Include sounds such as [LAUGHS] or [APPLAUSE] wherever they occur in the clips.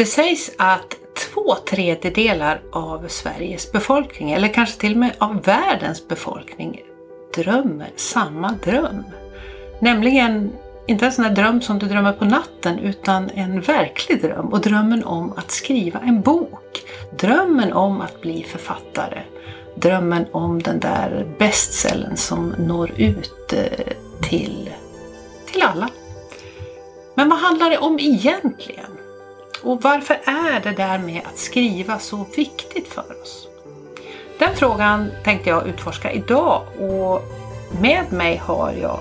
Det sägs att två tredjedelar av Sveriges befolkning, eller kanske till och med av världens befolkning, drömmer samma dröm. Nämligen inte en sån där dröm som du drömmer på natten utan en verklig dröm och drömmen om att skriva en bok. Drömmen om att bli författare. Drömmen om den där bestsellern som når ut eh, till, till alla. Men vad handlar det om egentligen? Och varför är det där med att skriva så viktigt för oss? Den frågan tänkte jag utforska idag och med mig har jag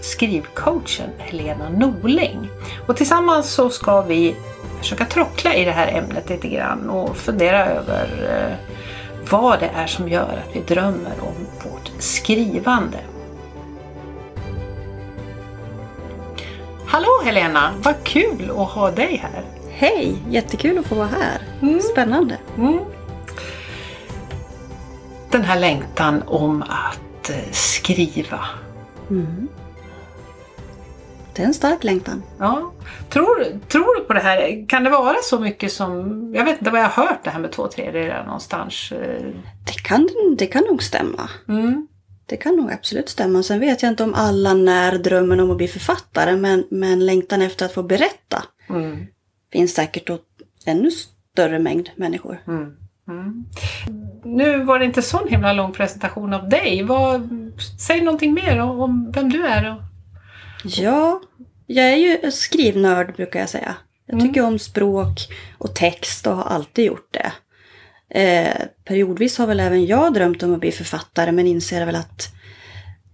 skrivcoachen Helena Norling. Och tillsammans så ska vi försöka trockla i det här ämnet lite grann och fundera över eh, vad det är som gör att vi drömmer om vårt skrivande. Hallå Helena! Vad kul att ha dig här! Hej! Jättekul att få vara här. Mm. Spännande. Mm. Den här längtan om att eh, skriva. Mm. Det är en stark längtan. Ja. Tror, tror du på det här? Kan det vara så mycket som... Jag vet inte vad jag har hört det här med två tredjedelar någonstans. Eh. Det kan, det kan nog stämma. Mm. Det kan nog absolut stämma. Sen vet jag inte om alla när drömmen om att bli författare men, men längtan efter att få berätta mm. Finns säkert hos ännu större mängd människor. Mm. Mm. Nu var det inte sån himla lång presentation av dig. Vad, säg någonting mer om vem du är. Och... Ja, jag är ju skrivnörd brukar jag säga. Jag tycker mm. om språk och text och har alltid gjort det. Eh, periodvis har väl även jag drömt om att bli författare men inser väl att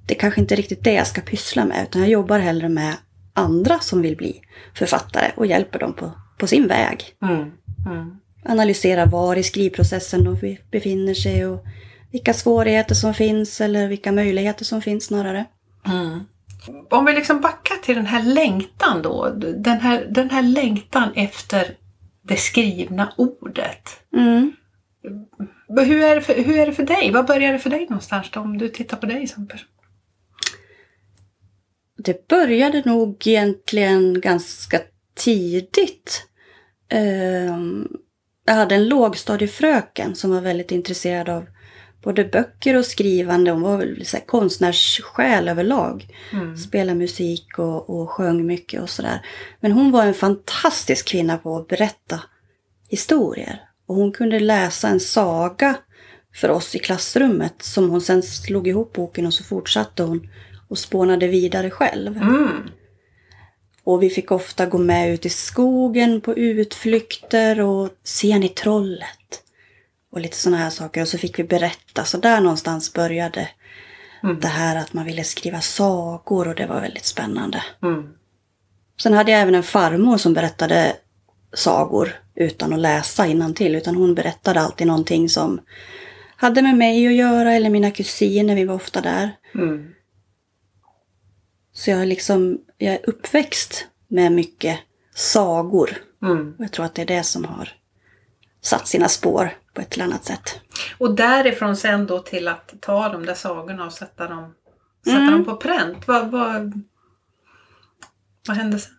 det kanske inte är riktigt det jag ska pyssla med utan jag jobbar hellre med andra som vill bli författare och hjälper dem på, på sin väg. Mm. Mm. Analysera var i skrivprocessen de befinner sig och vilka svårigheter som finns eller vilka möjligheter som finns snarare. Mm. Om vi liksom backar till den här längtan då. Den här, den här längtan efter det skrivna ordet. Mm. Hur, är det för, hur är det för dig? Vad började det för dig någonstans då, om du tittar på dig som person? Det började nog egentligen ganska tidigt. Ehm, jag hade en lågstadiefröken som var väldigt intresserad av både böcker och skrivande. Hon var väl så här, konstnärssjäl överlag. Mm. Spelade musik och, och sjöng mycket och sådär. Men hon var en fantastisk kvinna på att berätta historier. Och hon kunde läsa en saga för oss i klassrummet som hon sen slog ihop boken och så fortsatte hon och spånade vidare själv. Mm. Och vi fick ofta gå med ut i skogen på utflykter och se ni trollet? Och lite sådana här saker. Och så fick vi berätta. Så där någonstans började mm. det här att man ville skriva sagor och det var väldigt spännande. Mm. Sen hade jag även en farmor som berättade sagor utan att läsa till utan hon berättade alltid någonting som hade med mig att göra eller mina kusiner, vi var ofta där. Mm. Så jag liksom, jag är uppväxt med mycket sagor. Mm. Och jag tror att det är det som har satt sina spår på ett eller annat sätt. Och därifrån sen då till att ta de där sagorna och sätta dem, sätta mm. dem på pränt. Vad, vad, vad hände sen?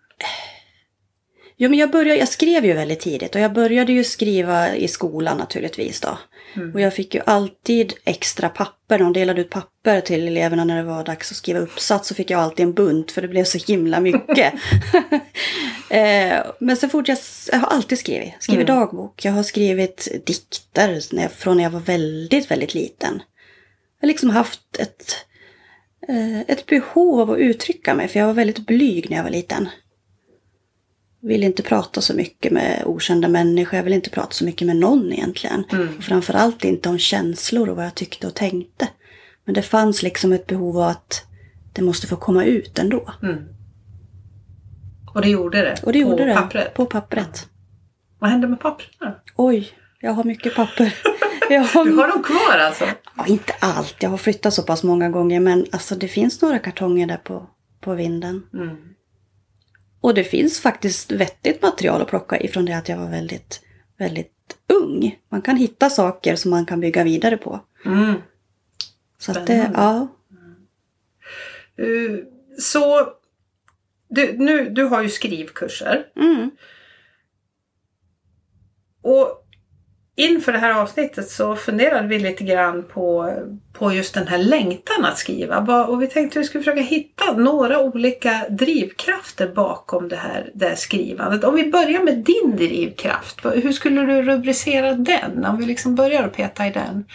Jo, men jag, började, jag skrev ju väldigt tidigt och jag började ju skriva i skolan naturligtvis då. Mm. Och jag fick ju alltid extra papper. De delade ut papper till eleverna när det var dags att skriva uppsats. Så fick jag alltid en bunt för det blev så himla mycket. [LAUGHS] [LAUGHS] eh, men så fort jag, jag har alltid skrivit. Skrivit mm. dagbok. Jag har skrivit dikter när jag, från när jag var väldigt, väldigt liten. Jag har liksom haft ett, eh, ett behov av att uttrycka mig. För jag var väldigt blyg när jag var liten vill inte prata så mycket med okända människor. Jag vill inte prata så mycket med någon egentligen. Mm. Och framförallt inte om känslor och vad jag tyckte och tänkte. Men det fanns liksom ett behov av att det måste få komma ut ändå. Mm. Och det gjorde det? Och det gjorde på det. pappret? På pappret. Vad hände med pappret? Oj, jag har mycket papper. [LAUGHS] har... Du har dem kvar alltså? Ja, inte allt. Jag har flyttat så pass många gånger. Men alltså det finns några kartonger där på, på vinden. Mm. Och det finns faktiskt vettigt material att plocka ifrån det att jag var väldigt, väldigt ung. Man kan hitta saker som man kan bygga vidare på. Mm. Så att det, ja. Uh, så du, nu, du har ju skrivkurser. Mm. och inför det här avsnittet så funderade vi lite grann på, på just den här längtan att skriva. Och vi tänkte att vi skulle försöka hitta några olika drivkrafter bakom det här, det här skrivandet. Om vi börjar med din drivkraft, hur skulle du rubricera den? Om vi liksom börjar att peta i den.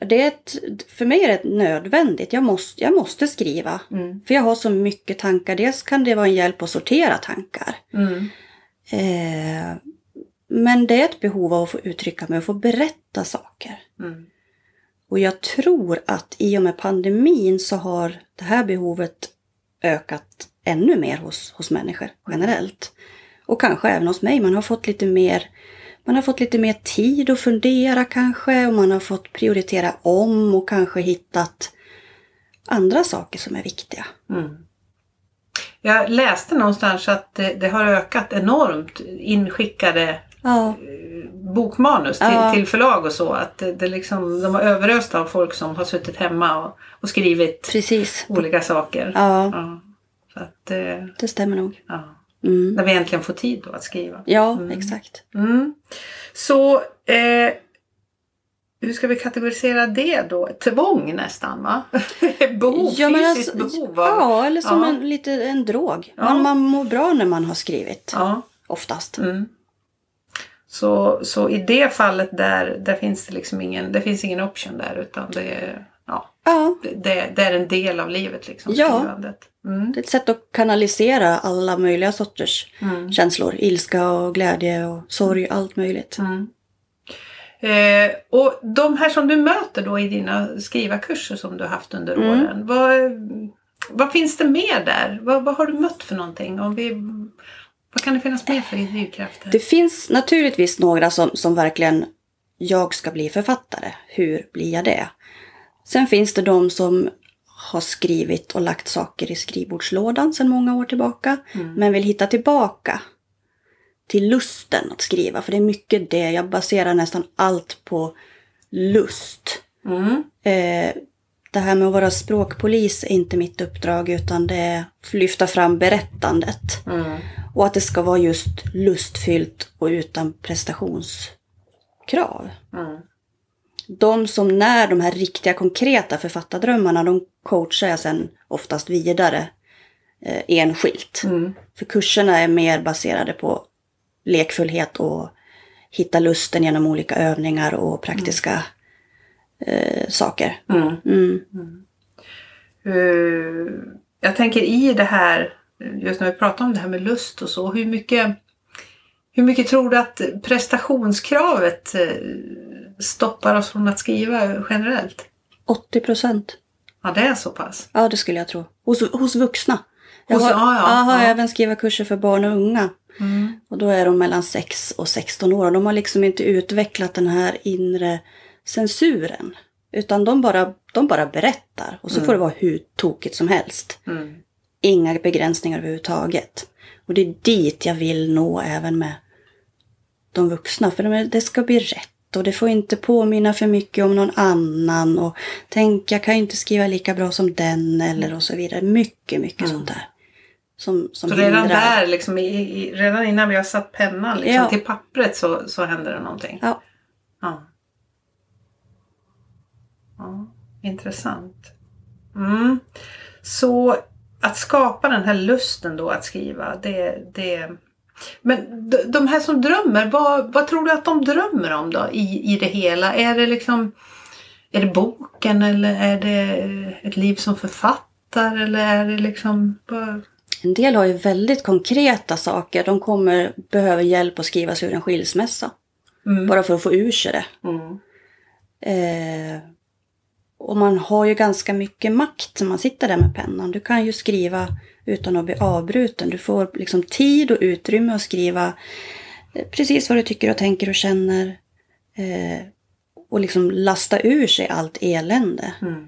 Det är ett, för mig är det nödvändigt. Jag måste, jag måste skriva. Mm. För jag har så mycket tankar. Dels kan det vara en hjälp att sortera tankar. Mm. Eh, men det är ett behov av att få uttrycka mig och få berätta saker. Mm. Och jag tror att i och med pandemin så har det här behovet ökat ännu mer hos, hos människor generellt. Och kanske även hos mig. Man har fått lite mer man har fått lite mer tid att fundera kanske och man har fått prioritera om och kanske hittat andra saker som är viktiga. Mm. Jag läste någonstans att det, det, har ökat enormt inskickade ja. Eh, bokmanus till, ja. till förlag och så. Att det, det liksom, de har överöst av folk som har suttit hemma och, och skrivit Precis. olika saker. Ja. ja. Så att, eh, det stämmer nog. Ja. Mm. När vi äntligen får tid då att skriva. Ja, mm. exakt. Mm. Så eh, hur ska vi kategorisera det då? Tvång nästan va? [LAUGHS] behov, ja, fysiskt alltså, behov av... Ja, eller som ja. En, lite en drog. Ja. Man, man mår bra när man har skrivit. Ja. Oftast. Mm. Så, så i det fallet där, där finns det liksom ingen, det finns ingen option där utan det är, ja, ja. Det, det, är en del av livet liksom. Ja. Mm. Det är ett sätt att kanalisera alla möjliga sorters mm. känslor. Ilska och glädje och sorg, allt möjligt. Mm. Eh, och de här som du möter då i dina skrivarkurser som du har haft under mm. åren. Vad, vad finns det mer där? Vad, vad har du mött för någonting? Om vi vad kan det finnas mer för drivkrafter? Det finns naturligtvis några som, som verkligen, jag ska bli författare. Hur blir jag det? Sen finns det de som har skrivit och lagt saker i skrivbordslådan sedan många år tillbaka. Mm. Men vill hitta tillbaka till lusten att skriva. För det är mycket det. Jag baserar nästan allt på lust. Mm. Eh, det här med att vara språkpolis är inte mitt uppdrag utan det är att lyfta fram berättandet. Mm. Och att det ska vara just lustfyllt och utan prestationskrav. Mm. De som när de här riktiga konkreta författardrömmarna, de coachar jag sen oftast vidare eh, enskilt. Mm. För kurserna är mer baserade på lekfullhet och hitta lusten genom olika övningar och praktiska eh, saker. Mm. Mm. Uh, jag tänker i det här, just när vi pratar om det här med lust och så, hur mycket, hur mycket tror du att prestationskravet eh, stoppar oss från att skriva generellt? 80 procent. Ja, det är så pass? Ja, det skulle jag tro. Hos, hos vuxna. Jag har, ja, ja, jag har ja. även skrivit kurser för barn och unga. Mm. Och då är de mellan 6 och 16 år. Och de har liksom inte utvecklat den här inre censuren. Utan de bara, de bara berättar och så mm. får det vara hur tokigt som helst. Mm. Inga begränsningar överhuvudtaget. Och det är dit jag vill nå även med de vuxna. För det ska bli rätt och det får inte påminna för mycket om någon annan. Och tänk, jag kan ju inte skriva lika bra som den eller och så vidare. Mycket, mycket mm. sånt där. Som, som så redan där, liksom, i, i, redan innan vi har satt pennan liksom, ja. till pappret så, så händer det någonting? Ja. ja. Ja, intressant. Mm. Så att skapa den här lusten då att skriva, det... det men de här som drömmer, vad, vad tror du att de drömmer om då i, i det hela? Är det liksom... Är det boken eller är det ett liv som författare eller är det liksom... Vad... En del har ju väldigt konkreta saker. De kommer behöver hjälp att skriva sig ur en skilsmässa. Mm. Bara för att få ur sig det. Mm. Eh, och man har ju ganska mycket makt när man sitter där med pennan. Du kan ju skriva utan att bli avbruten. Du får liksom tid och utrymme att skriva eh, precis vad du tycker och tänker och känner. Eh, och liksom lasta ur sig allt elände. Mm.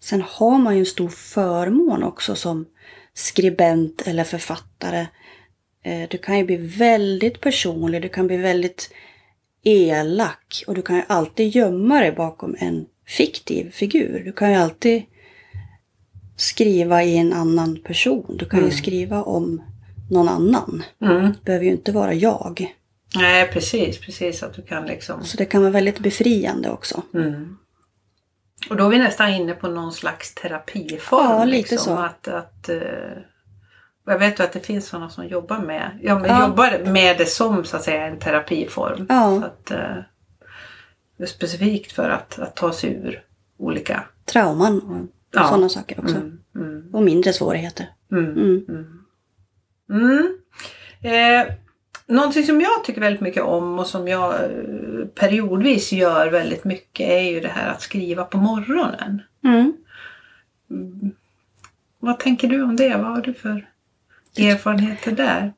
Sen har man ju en stor förmån också som skribent eller författare. Eh, du kan ju bli väldigt personlig, du kan bli väldigt elak och du kan ju alltid gömma dig bakom en fiktiv figur. Du kan ju alltid skriva i en annan person. Du kan mm. ju skriva om någon annan. Mm. Det behöver ju inte vara jag. Nej, precis, precis. Att du kan liksom... Så det kan vara väldigt befriande också. Mm. Och då är vi nästan inne på någon slags terapiform. Ja, lite liksom. så. Att, att, eh, jag vet ju att det finns sådana som jobbar med, ja, Ja. jobbar med det som så att säga en terapiform. Ja. Så att, eh, specifikt för att, att ta sig ur olika... Trauman och Ja. sådana saker också. Mm, mm, Och mindre svårigheter. mm, Mm. mm. Mm. Eh, någonting som jag tycker väldigt mycket om och som jag eh, periodvis gör väldigt mycket är ju det här att skriva på morgonen. Mm. Vad tänker du om det? Vad har du för erfarenheter där?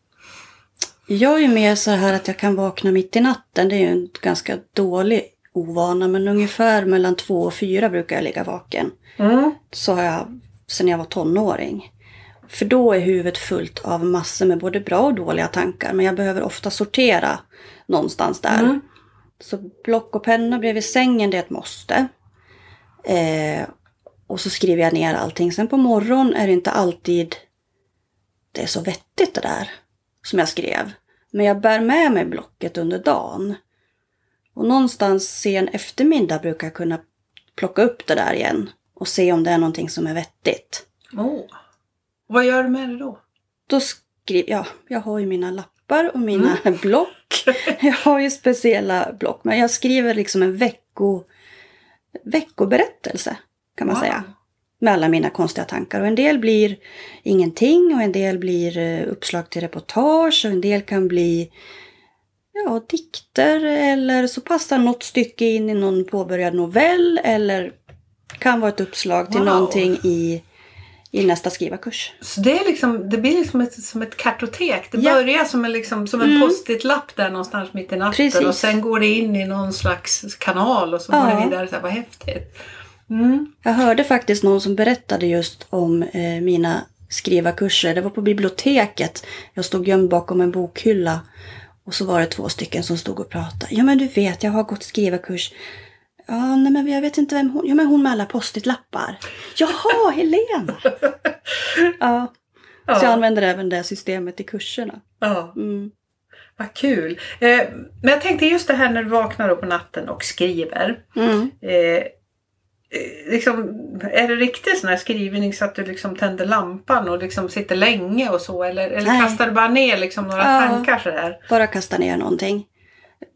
Jag är ju mer så här att jag kan vakna mitt i natten. Det är ju en ganska dålig ovana. Men ungefär mellan två och fyra brukar jag ligga vaken. Mm. Så har jag sedan jag var tonåring. För då är huvudet fullt av massor med både bra och dåliga tankar. Men jag behöver ofta sortera någonstans där. Mm. Så block och penna bredvid sängen, det är ett måste. Eh, och så skriver jag ner allting. Sen på morgonen är det inte alltid det är så vettigt det där som jag skrev. Men jag bär med mig blocket under dagen. Och någonstans sen eftermiddag brukar jag kunna plocka upp det där igen och se om det är någonting som är vettigt. Åh. Vad gör du med det då? Då skriver jag, jag har ju mina lappar och mina [LAUGHS] block. [LAUGHS] Jag har ju speciella block, men jag skriver liksom en vecko, veckoberättelse kan man Wow. säga. Med alla mina konstiga tankar. Och en del blir ingenting och en del blir eh, uppslag till reportage och en del kan bli ja, dikter eller så passar något stycke in i någon påbörjad novell eller kan vara ett uppslag till Wow. någonting i, i nästa skrivarkurs. Så det, är liksom, det blir liksom ett, som ett kartotek. Det Ja. börjar som en, liksom, som en Mm. post-it-lapp där någonstans mitt i natten. Precis. Och sen går det in i någon slags kanal och så går Ja. det vidare. Så här, vad häftigt. Mm. Jag hörde faktiskt någon som berättade just om eh, mina skrivarkurser. Det var på biblioteket. Jag stod gömd bakom en bokhylla. Och så var det två stycken som stod och pratade. Ja men du vet, jag har gått skrivarkurs. Ja, nej men jag vet inte vem hon... Ja men hon med alla post-it-lappar. Jaha, [LAUGHS] Helena! ja, Ja. så jag använder även det systemet i kurserna. Ja. Mm. Vad kul. Eh, men jag tänkte just det här när du vaknar upp på natten och skriver. Mm. Eh, liksom, är det riktigt sån här skrivning så att du liksom tänder lampan och liksom sitter länge och så? Eller, eller kastar du bara ner liksom några Ja. tankar sådär? Bara kasta ner någonting.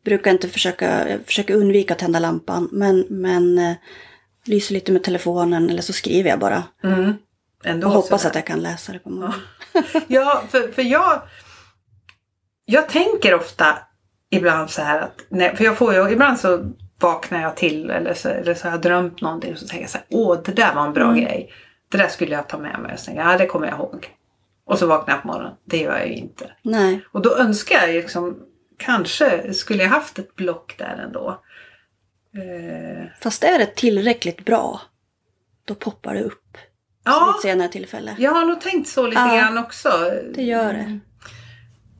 Brukar inte försöka, jag försöker undvika att tända lampan. Men, men eh, lyser lite med telefonen eller så skriver jag bara. Mm. Ändå Och hoppas sådär. att jag kan läsa det på morgonen. Ja, för, för jag... Jag tänker ofta ibland så här att... Nej, för jag får ju, ibland så vaknar jag till eller så, eller så har jag drömt någonting och så tänker jag så här, åh det där var en bra Mm. grej. Det där skulle jag ta med mig. Och så tänker jag, ja det kommer jag ihåg. Och så vaknar jag på morgonen. Det gör jag ju inte. Nej, Och då önskar jag ju liksom, kanske skulle jag haft ett block där ändå. Eh, fast är det tillräckligt bra, då poppar det upp. Ja, ett senare tillfälle. jag har nog tänkt så lite Ja, grann också. Det gör det.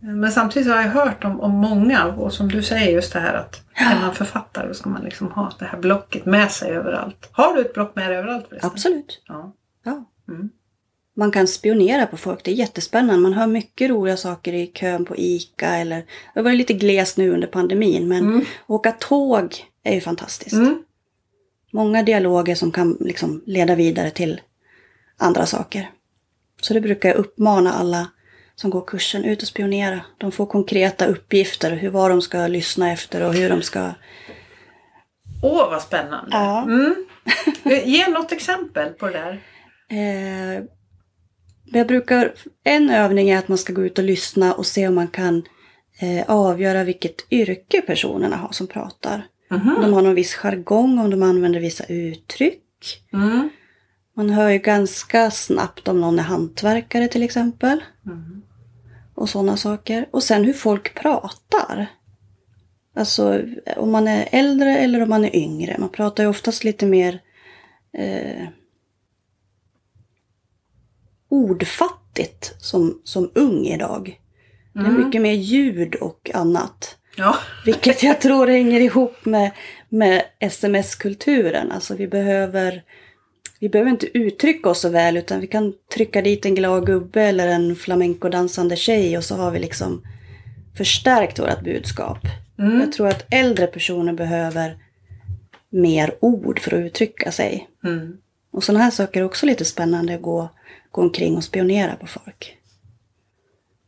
Men samtidigt har jag hört om, om många och som du säger just det här att är man författare ska man liksom ha det här blocket med sig överallt. Har du ett block med dig överallt förresten? Absolut. Ja. Ja. Mm. Man kan spionera på folk, det är jättespännande. Man hör mycket roliga saker i kön på ICA eller... Det har varit lite glest nu under pandemin men Mm. åka tåg är ju fantastiskt. Mm. Många dialoger som kan liksom leda vidare till andra saker. Så det brukar jag uppmana alla som går kursen ut och spionera. De får konkreta uppgifter, hur vad de ska lyssna efter och hur de ska... Åh vad spännande! Ja. Mm. [LAUGHS] Ge något exempel på det där. Eh, jag brukar, en övning är att man ska gå ut och lyssna och se om man kan eh, avgöra vilket yrke personerna har som pratar. Om Mhm. de har någon viss jargong, om de använder vissa uttryck. Mm. Man hör ju ganska snabbt om någon är hantverkare till exempel. Mm. Och sådana saker. Och sen hur folk pratar. Alltså om man är äldre eller om man är yngre. Man pratar ju oftast lite mer eh, ordfattigt som, som ung idag. Det är Mm. mycket mer ljud och annat. Ja. [LAUGHS] Vilket jag tror hänger ihop med, med sms-kulturen. Alltså vi behöver, vi behöver inte uttrycka oss så väl utan vi kan trycka dit en glad gubbe eller en flamenco-dansande tjej och så har vi liksom förstärkt vårt budskap. Mm. Jag tror att äldre personer behöver mer ord för att uttrycka sig. Mm. Och sådana här saker är också lite spännande att gå, gå omkring och spionera på folk.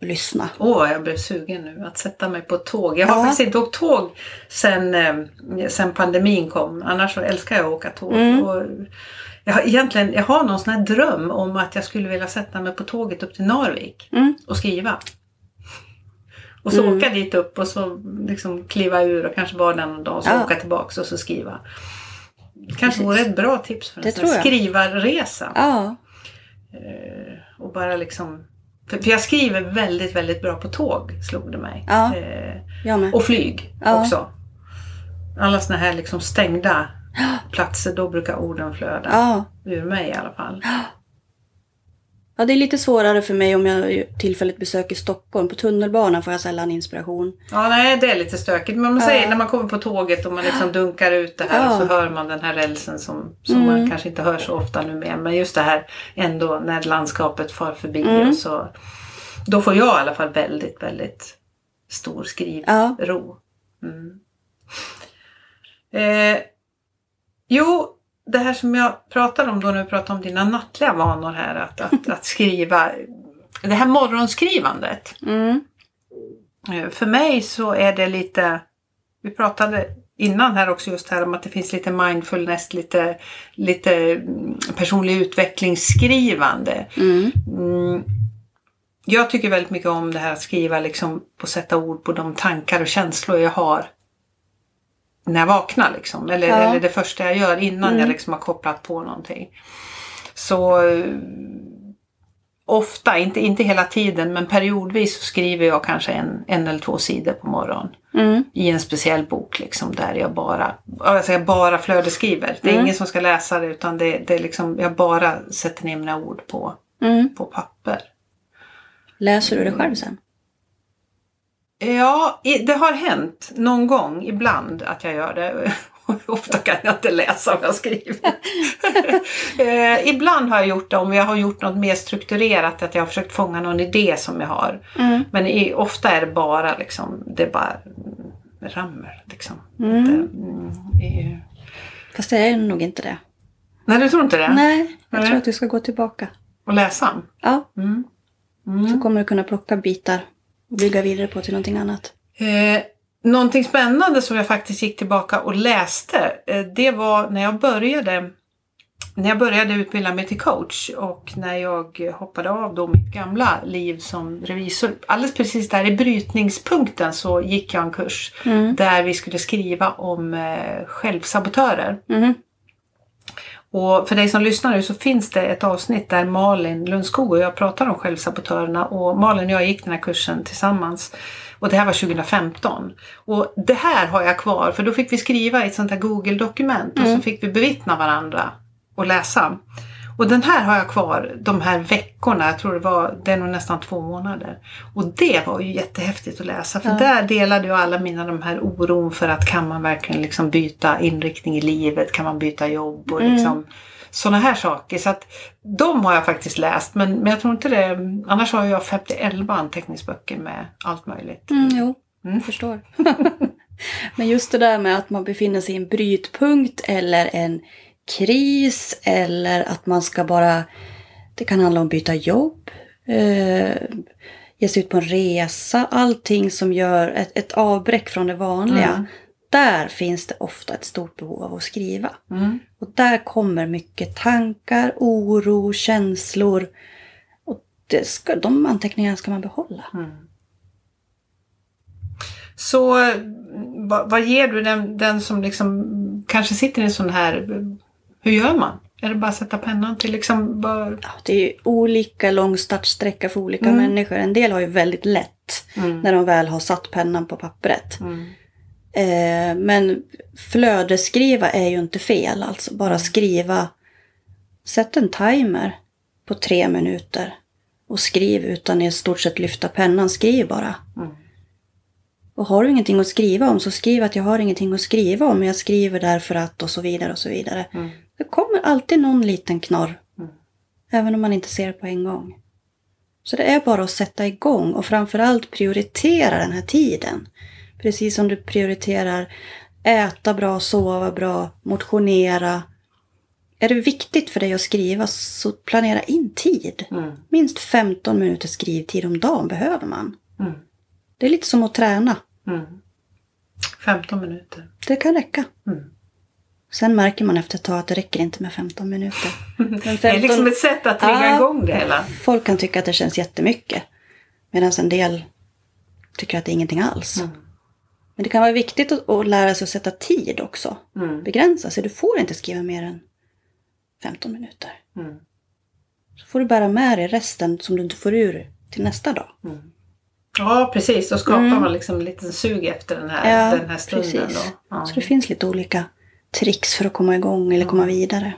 Och lyssna. Åh, jag blev sugen nu att sätta mig på tåg. Jag har Ja. faktiskt inte åkt tåg sen, eh, sen pandemin kom. Annars så älskar jag att åka tåg. Mm. Och jag, har, egentligen, jag har någon sån här dröm om att jag skulle vilja sätta mig på tåget upp till Narvik Mm. och skriva. Och så Mm. åka dit upp och så liksom kliva ur och kanske vara där någon dag och så Ja. åka tillbaks och så skriva. Kanske Precis. vore ett bra tips för en sån här skrivarresa. Ja, Eh, och bara liksom... För, jag skriver väldigt, väldigt bra på tåg, slog det mig. Ja. Eh, och flyg Ja. också. Alla såna här liksom stängda platser, då brukar orden flöda. Ja. Ur mig i alla fall. ja, det är lite svårare för mig om jag tillfälligt besöker Stockholm. På tunnelbanan får jag sällan inspiration. Ja, nej, det är lite stökigt. Men man Ja. säger när man kommer på tåget och man liksom dunkar ut det här Ja. och så hör man den här rälsen som, som Mm. man kanske inte hör så ofta nu mer. Men just det här ändå när landskapet far förbi Mm. och så. Då får jag i alla fall väldigt, väldigt stor skrivro. Ja. Mm. Eh, jo, det här som jag pratade om då när vi pratade om dina nattliga vanor här. Att, att, att skriva. Det här morgonskrivandet. Mm. Eh, För mig så är det lite, vi pratade innan här också just här om att det finns lite mindfulness, lite, lite mm, personlig utvecklingsskrivande. Mm. Mm. Jag tycker väldigt mycket om det här att skriva liksom på sätta ord på de tankar och känslor jag har när jag vaknar liksom. Eller, Ja. eller det första jag gör innan Mm. jag liksom har kopplat på någonting. Så eh, ofta, inte, inte hela tiden, men periodvis så skriver jag kanske en, en eller två sidor på morgonen. Mm. I en speciell bok liksom där jag bara, ja, jag bara flödesskriver. Det är Mm. ingen som ska läsa det utan det, det är liksom, jag bara sätter ner mina ord på, Mm. på papper. Läser du det själv sen? Ja, det har hänt någon gång ibland att jag gör det. [LAUGHS] Ofta kan jag inte läsa vad jag skrivit. [LAUGHS] eh, ibland har jag gjort det om jag har gjort något mer strukturerat, att jag har försökt fånga någon idé som jag har. Mm. Men i, ofta är det bara liksom, det är bara mm, rammer liksom. Mm. Inte, mm, Fast det är nog inte det. nej, du tror inte det? Nej, jag Nej. tror att du ska gå tillbaka. Och läsa? Ja, Mm. så Mm. kommer du kunna plocka bitar bygga vidare på till någonting annat. Eh, någonting spännande som jag faktiskt gick tillbaka och läste, eh, det var när jag började när jag började utbilda mig till coach och när jag hoppade av då mitt gamla liv som revisor. Alldeles precis där i brytningspunkten så gick jag en kurs Mm. där vi skulle skriva om eh, självsabotörer. Mm. Och för dig som lyssnar nu så finns det ett avsnitt där Malin Lundskog och jag pratar om självsabotörerna och Malin och jag gick den här kursen tillsammans. Och det här var 2015. Och det här har jag kvar för då fick vi skriva i ett sånt här Google-dokument och så Mm. fick vi bevittna varandra och läsa. Och den här har jag kvar de här veckorna, jag tror det var, det är nog nästan två månader. Och det var ju jättehäftigt att läsa för Ja. där delade jag alla mina de här oron för att kan man verkligen liksom byta inriktning i livet, kan man byta jobb och Mm. liksom sådana här saker. Så att de har jag faktiskt läst men, men jag tror inte det, annars har jag 50-11 anteckningsböcker med allt möjligt. Mm, jo, Mm. förstår. [LAUGHS] Men just det där med att man befinner sig i en brytpunkt eller en kris eller att man ska bara... Det kan handla om byta jobb, eh, ge sig ut på en resa, allting som gör ett, ett avbräck från det vanliga. Mm. Där finns det ofta ett stort behov av att skriva. Mm. Och där kommer mycket tankar, oro, känslor. Och det ska, de anteckningarna ska man behålla. Mm. Så eh, vad, vad ger du den, den som liksom kanske sitter i en sån här, hur gör man? Är det bara att sätta pennan till liksom bara... Ja, det är olika lång startsträcka för olika Mm. människor. En del har ju väldigt lätt Mm. när de väl har satt pennan på pappret. Mm. Eh, men flödesskriva är ju inte fel. Alltså bara skriva. Sätt en timer på tre minuter. Och skriv utan i stort sett lyfta pennan. Skriv bara. Mm. Och har du ingenting att skriva om så skriv att jag har ingenting att skriva om. Jag skriver därför att och så vidare och så vidare. Mm. Det kommer alltid någon liten knorr. Mm. Även om man inte ser det på en gång. Så det är bara att sätta igång och framförallt prioritera den här tiden. Precis som du prioriterar äta bra, sova bra, motionera. Är det viktigt för dig att skriva så planera in tid. Mm. Minst 15 minuter skrivtid om dagen behöver man. Mm. Det är lite som att träna. Mm. 15 minuter. Det kan räcka. Mm. Sen märker man efter ett tag att det räcker inte med 15 minuter. [LAUGHS] Men Det är 15 liksom ett sätt att trigga Ja. igång det hela. Folk kan tycka att det känns jättemycket. Medan en del tycker att det är ingenting alls. Mm. Men det kan vara viktigt att, att lära sig att sätta tid också. Mm. Begränsa sig. Du får inte skriva mer än 15 minuter. Mm. Så får du bära med dig resten som du inte får ur till nästa dag. Ja, precis. Då skapar Mm. man liksom en liten sug efter den här, Ja, den här stunden. precis. Då. Ja. Så det finns lite olika tricks för att komma igång eller komma vidare.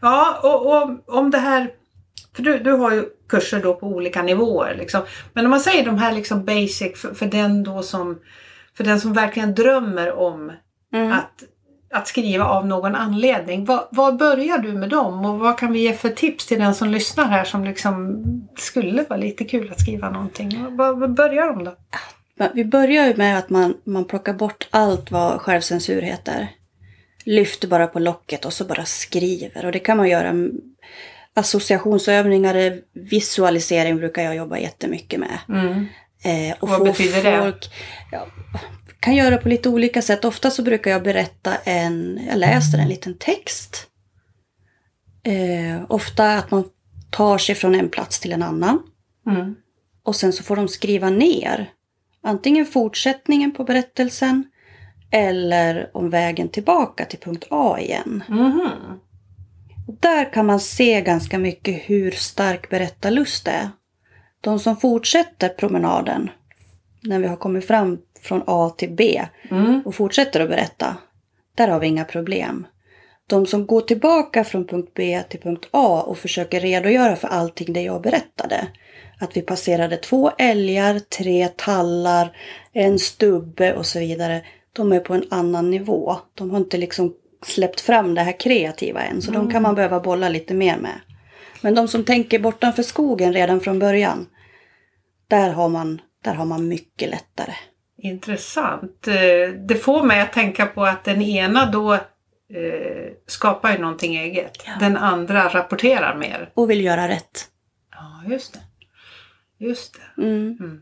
Ja, och, och om det här... För du, du har ju kurser då på olika nivåer. Liksom. Men om man säger de här liksom basic för, för, den då som, för den som verkligen drömmer om Mm. att, att skriva av någon anledning. Var börjar du med dem och vad kan vi ge för tips till den som lyssnar här som liksom skulle vara lite kul att skriva någonting? Var börjar de då? Vi börjar ju med att man, man plockar bort allt vad självcensur heter. Lyfter bara på locket och så bara skriver. Och det kan man göra. Associationsövningar, visualisering brukar jag jobba jättemycket med. Mm. Eh, och Vad betyder det? folk, Ja, kan göra på lite olika sätt. Ofta så brukar jag berätta en, jag läser en liten text. Eh, ofta att man tar sig från en plats till en annan. Mm. Och sen så får de skriva ner antingen fortsättningen på berättelsen eller om vägen tillbaka till punkt A igen. Och där kan man se ganska mycket hur stark berättarlust det är. De som fortsätter promenaden när vi har kommit fram från A till B Mm. och fortsätter att berätta, där har vi inga problem. De som går tillbaka från punkt B till punkt A och försöker redogöra för allting det jag berättade. Att vi passerade två älgar, tre tallar, en stubbe och så vidare. De är på en annan nivå. De har inte liksom släppt fram det här kreativa än. Så de kan man behöva bolla lite mer med. Men de som tänker bortanför skogen redan från början. Där har man, där har man mycket lättare. Intressant. Eh, Det får mig att tänka på att den ena då eh, skapar ju någonting eget. Ja. Den andra rapporterar mer. Och vill göra rätt. Ja, just det. Just det. Mm. Mm.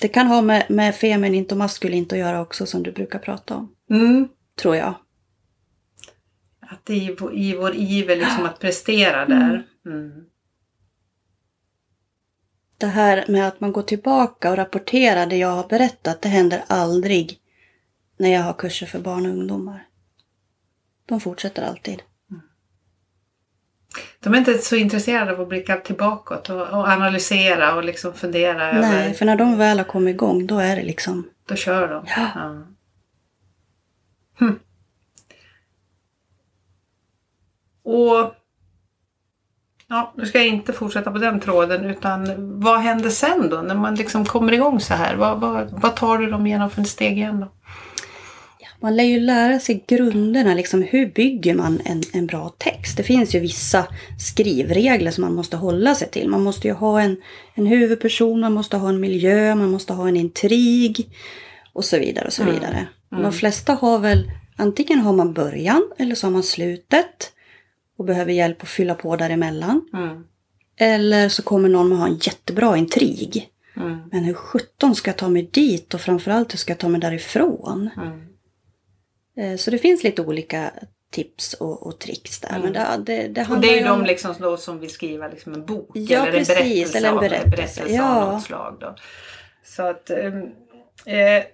Det kan ha med, med feminint och maskulint att göra också som du brukar prata om. Mm. Tror jag. Att i, vår- i vår iver liksom att prestera där. Mm. Det här med att man går tillbaka och rapporterar det jag har berättat, det händer aldrig när jag har kurser för barn och ungdomar. De fortsätter alltid. De är inte så intresserade av att blicka tillbaka och, och analysera och liksom fundera över. Nej, för när de väl har kommit igång, då är det liksom... Då kör de. Ja. Hm. Och Ja, nu ska jag inte fortsätta på den tråden utan vad händer sen då när man liksom kommer igång så här? Vad, vad, vad tar du dem igenom för en steg igen då? Man lär ju lära sig grunderna, liksom hur bygger man en, en bra text? Det finns ju vissa skrivregler som man måste hålla sig till. Man måste ju ha en, en huvudperson, man måste ha en miljö, man måste ha en intrig och så vidare och så Mm. vidare. Mm. De flesta har väl, antingen har man början eller så har man slutet och behöver hjälp att fylla på däremellan. Mm. Eller så kommer någon med ha en jättebra intrig. Mm. Men hur sjutton ska jag ta mig dit och framförallt hur ska jag ta mig därifrån? Mm. Eh, Så det finns lite olika tips och, och tricks där. Mm. Men det, det, det Och det är ju om... de liksom då som vill skriva liksom en bok Ja, eller, en precis, berättelse eller en av- berättelse, berättelse ja. av något slag. Då. Så att, ehm, eh,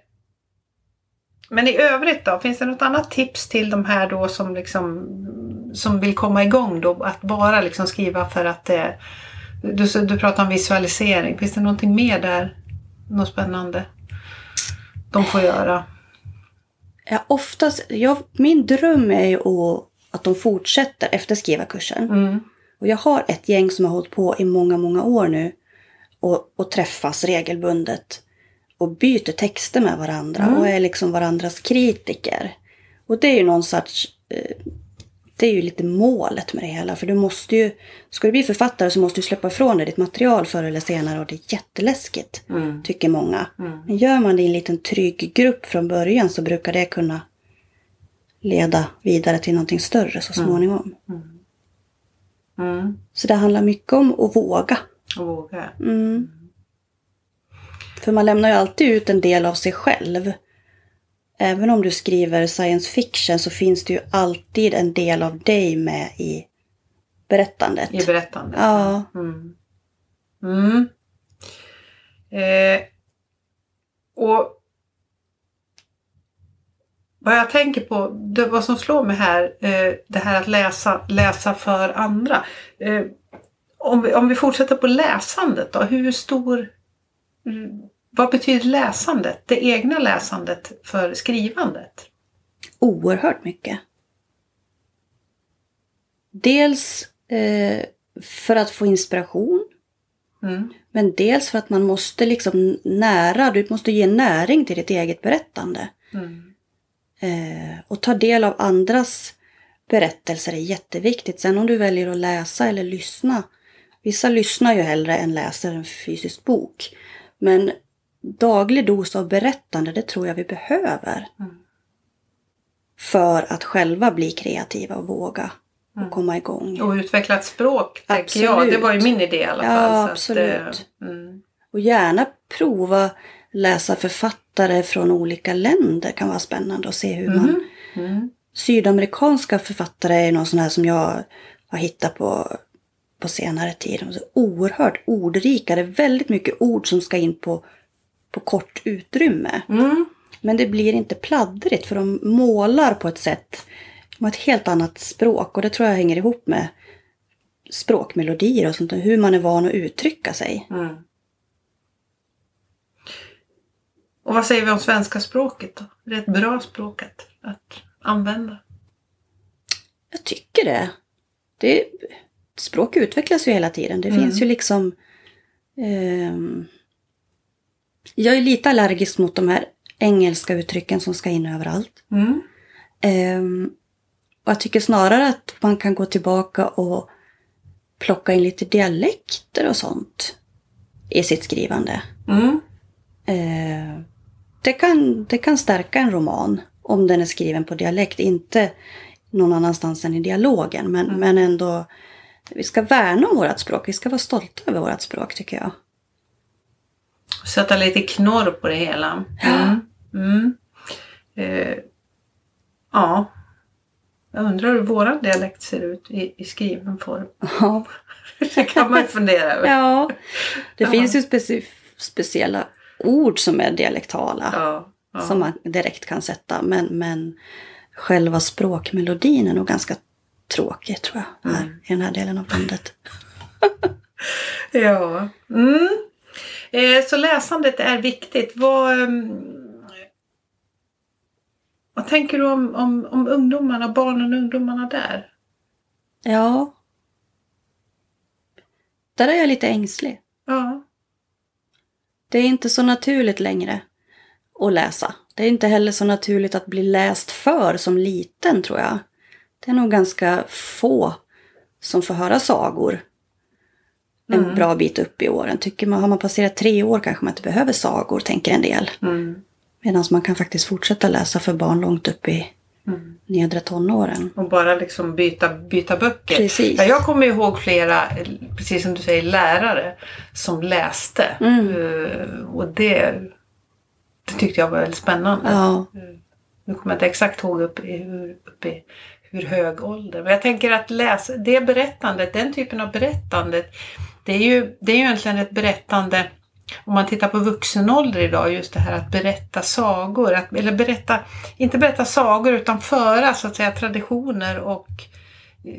men i övrigt då, finns det något annat tips till de här då som, liksom, som vill komma igång då? Att bara liksom skriva för att det... Du, du pratar om visualisering, finns det någonting mer där? Något spännande de får göra? Ja, oftast, jag, min dröm är ju att, att de fortsätter efter skrivarkursen. Mm. Och jag har ett gäng som har hållit på i många, många år nu. Och, och träffas regelbundet. Och byter texter med varandra. Mm. Och är liksom varandras kritiker. Och det är ju någon sorts eh, det är ju lite målet med det hela. För du måste ju, ska du bli författare så måste du släppa ifrån dig ditt material förr eller senare och det är jätteläskigt. Mm. Tycker många. Mm. Men gör man det i en liten trygg grupp från början så brukar det kunna leda vidare till någonting större så småningom. Mm. Så det handlar mycket om att våga. Och våga. Mm. För man lämnar ju alltid ut en del av sig själv. Även om du skriver science fiction så finns det ju alltid en del av dig med i berättandet. I berättandet. Ja. Mm. Mm. Eh, och vad jag tänker på, det, vad som slår mig här, eh, det här att läsa, läsa för andra. Eh, om, vi, om vi fortsätter på läsandet då, hur stor... Vad betyder läsandet, det egna läsandet för skrivandet? Oerhört mycket. Dels eh, för att få inspiration. Mm. Men dels för att man måste liksom nära, du måste ge näring till ditt eget berättande. Mm. Eh, och ta del av andras berättelser är jätteviktigt. Sen om du väljer att läsa eller lyssna. Vissa lyssnar ju hellre än läser en fysisk bok. Men daglig dos av berättande, det tror jag vi behöver. Mm. För att själva bli kreativa och våga och komma igång. Och utveckla ett språk, tänker jag. Absolut. Det var ju min idé i alla Ja, fall. att, absolut. eh, mm. Och gärna prova läsa författare från olika länder kan vara spännande att se hur man... Mm. Sydamerikanska författare är någon sån här som jag har hittat på, på senare tid. De är så oerhört ordrika. Det är väldigt mycket ord som ska in på, på kort utrymme. Mm. Men det blir inte pladdrigt för de målar på ett sätt. De har ett helt annat språk och det tror jag hänger ihop med språkmelodier och sånt. Hur man är van att uttrycka sig. Mm. Och vad säger vi om svenska språket då? Är det ett bra språk att, att använda? Jag tycker det. det språk utvecklas ju hela tiden. Det Mm. finns ju liksom... ehm, jag är lite allergisk mot de här engelska uttrycken som ska in överallt. Mm. Ehm, och jag tycker snarare att man kan gå tillbaka och plocka in lite dialekter och sånt i sitt skrivande. Mm. Eh, det, kan, det kan stärka en roman om den är skriven på dialekt. Inte någon annanstans än i dialogen. Men, men ändå, vi ska värna om vårt språk. Vi ska vara stolta över vårt språk tycker jag. Sätta lite knorr på det hela. Mm. Mm. Eh, ja. Jag undrar hur våran dialekt ser ut i, i skriven form. Ja, [LAUGHS] Det kan man fundera över. ja. det Ja. finns ju speci speciella ord som är dialektala. Ja, ja. Som man direkt kan sätta. Men, men själva språkmelodin är nog ganska tråkig tror jag. Här, I den här delen av landet. [LAUGHS] Ja. Mm. Eh, så läsandet är viktigt. Vad, ehm, vad tänker du om, om, om ungdomarna, barnen och ungdomarna där? Ja. Där är jag lite ängslig. Ja. Det är inte så naturligt längre att läsa. Det är inte heller så naturligt att bli läst för som liten tror jag. Det är nog ganska få som får höra sagor en Mm. bra bit upp i åren. Tycker man, har man passerat tre år kanske man inte behöver sagor, tänker en del. Mm. Medan man kan faktiskt fortsätta läsa för barn långt upp i Mm. nedre tonåren. Och bara liksom byta, byta böcker. Precis. Ja, jag kommer ihåg flera, eh, precis som du säger, lärare som läste. Mm. Eh, och det, det tyckte jag var väldigt spännande. Ja, Nu kommer jag inte exakt ihåg upp i hur, upp i hur hög ålder. Men jag tänker att läsa, det berättandet, den typen av berättandet, det är ju, det är ju egentligen ett berättande om man tittar på vuxen ålder idag, just det här att berätta sagor, att, eller berätta, inte berätta sagor utan föra så att säga traditioner och eh,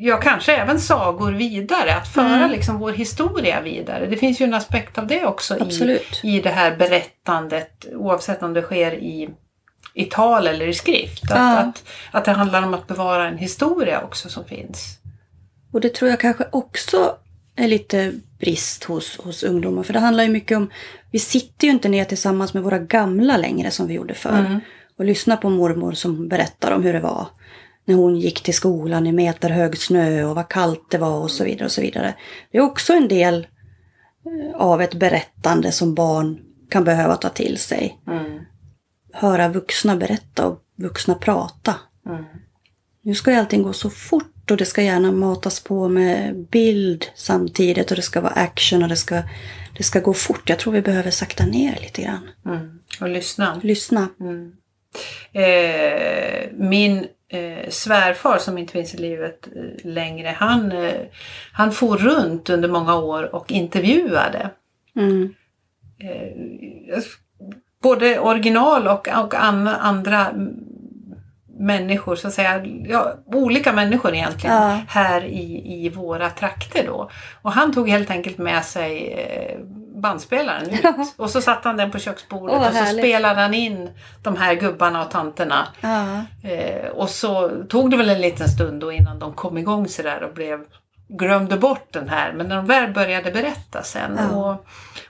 ja, kanske även sagor vidare, att föra Mm. liksom vår historia vidare. Det finns ju en aspekt av det också i, i det här berättandet oavsett om det sker i, i tal eller i skrift. Att, Ja. att, att det handlar om att bevara en historia också som finns. Och det tror jag kanske också är lite brist hos, hos ungdomar. För det handlar ju mycket om, vi sitter ju inte ner tillsammans med våra gamla längre som vi gjorde förr. Mm. Och lyssnar på mormor som berättar om hur det var. när hon gick till skolan i meterhög snö och vad kallt det var och så vidare. och så vidare. Det är också en del eh, av ett berättande som barn kan behöva ta till sig. Mm. Höra vuxna berätta och vuxna prata. Mm. Nu ska ju allting gå så fort och det ska gärna matas på med bild samtidigt och det ska vara action och det ska, det ska gå fort. Jag tror vi behöver sakta ner lite grann. Mm. Och lyssna. Lyssna. Mm. Eh, min eh, svärfar som inte finns i livet eh, längre, han, eh, han for runt under många år och intervjuade. Mm. Eh, både original och, och an, andra människor, så att säga, ja, olika människor egentligen, Ja. här i, i våra trakter då. Och han tog helt enkelt med sig eh, bandspelaren ut. Och så satte han den på köksbordet vad och så härligt. spelade han in de här gubbarna och tanterna. Ja. Eh, och så tog det väl en liten stund då innan de kom igång sådär och blev glömde bort den här. Men när de väl började berätta sen. Och,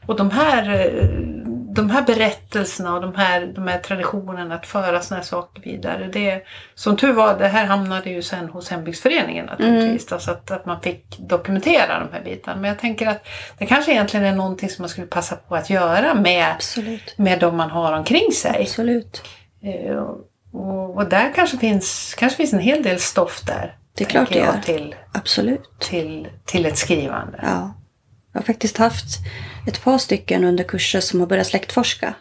och de här eh, de här berättelserna och de här, de här traditionerna att föra såna här saker vidare. Det, som tur var, det här hamnade ju sen hos hembygdsföreningen naturligtvis. Alltså att, att man fick dokumentera de här bitarna. Men jag tänker att det kanske egentligen är någonting som man skulle passa på att göra med, Absolut. med de man har omkring sig. Absolut. Eh, Och, och där kanske finns, kanske finns en hel del stoff där. Det är klart det gör. Till, Absolut. till, till ett skrivande. Ja. Jag har faktiskt haft ett par stycken under kurser som har börjat släktforska.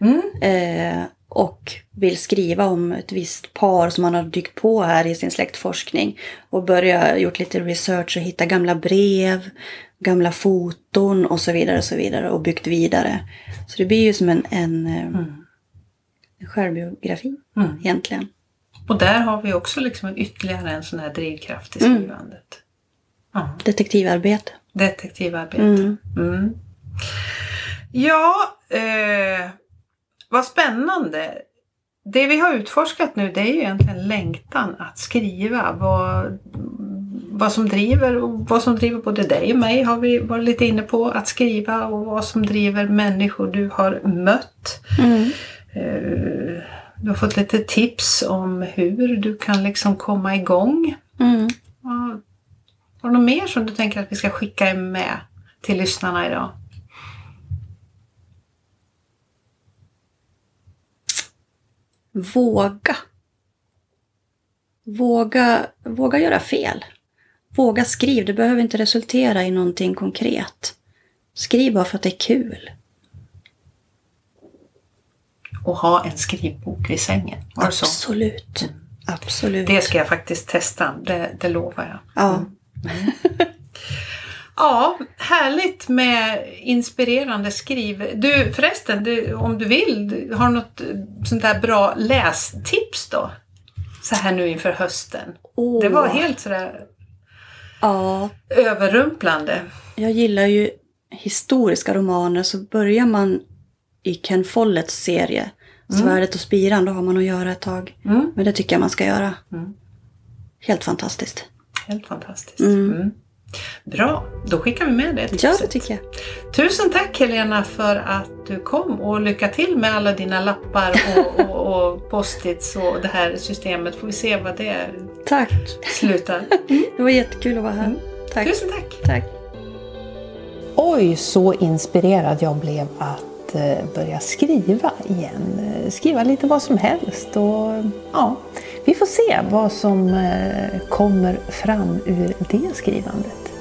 Mm. Eh, och vill skriva om ett visst par som man har dykt på här i sin släktforskning. Och börja gjort lite research och hitta gamla brev, gamla foton och så vidare och så vidare och byggt vidare. Så det blir ju som en, en, eh, Mm. en självbiografi Mm. egentligen. Och där har vi också liksom en ytterligare en sån här drivkraft i Mm. skrivandet. Ja, Detektivarbete. Detektivarbete. Mm. Mm. Ja, eh, vad spännande. Det vi har utforskat nu det är ju egentligen längtan att skriva. Vad, vad som driver och vad som driver både dig och mig har vi varit lite inne på att skriva och vad som driver människor du har mött. Mm. Eh, Du har fått lite tips om hur du kan liksom komma igång. Mm. Har du något mer som du tänker att vi ska skicka med till lyssnarna idag? Våga. Våga, våga göra fel. Våga skriv. Det behöver inte resultera i någonting konkret. Skriv bara för att det är kul. Och ha en skrivbok vid sängen. Var det så? Absolut. Absolut. Det ska jag faktiskt testa, det, det lovar jag. Ja. [LAUGHS] Ja, härligt med inspirerande skriv. Du förresten, du, om du vill, har du något eh, sånt där bra lästips då? Så här nu inför hösten. Åh. Det var helt sådär Ja, överrumplande. jag gillar ju historiska romaner så börjar man i Ken Folletts serie Svärdet och spiran, då har man att göra ett tag. Mm. Men det tycker jag man ska göra. Mm. Helt fantastiskt. Helt fantastiskt. Mm. Mm. Bra, då skickar vi med det Ja, tipset. det tycker jag. Tusen tack Helena för att du kom och lycka till med alla dina lappar och, och, och post-its och det här systemet. Får vi se vad det Tack. slutar. [LAUGHS] Det var jättekul att vara här. Tack. Tusen tack! Tack. Oj, så inspirerad jag blev att eh, börja skriva igen. Eh, Skriva lite vad som helst och ja, vi får se vad som eh, kommer fram ur det skrivandet.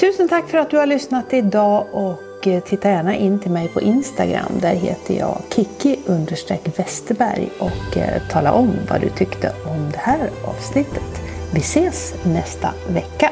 Tusen tack för att du har lyssnat idag och eh, titta gärna in till mig på Instagram. Där heter jag Kiki Westerberg och eh, tala om vad du tyckte om det här avsnittet. Vi ses nästa vecka.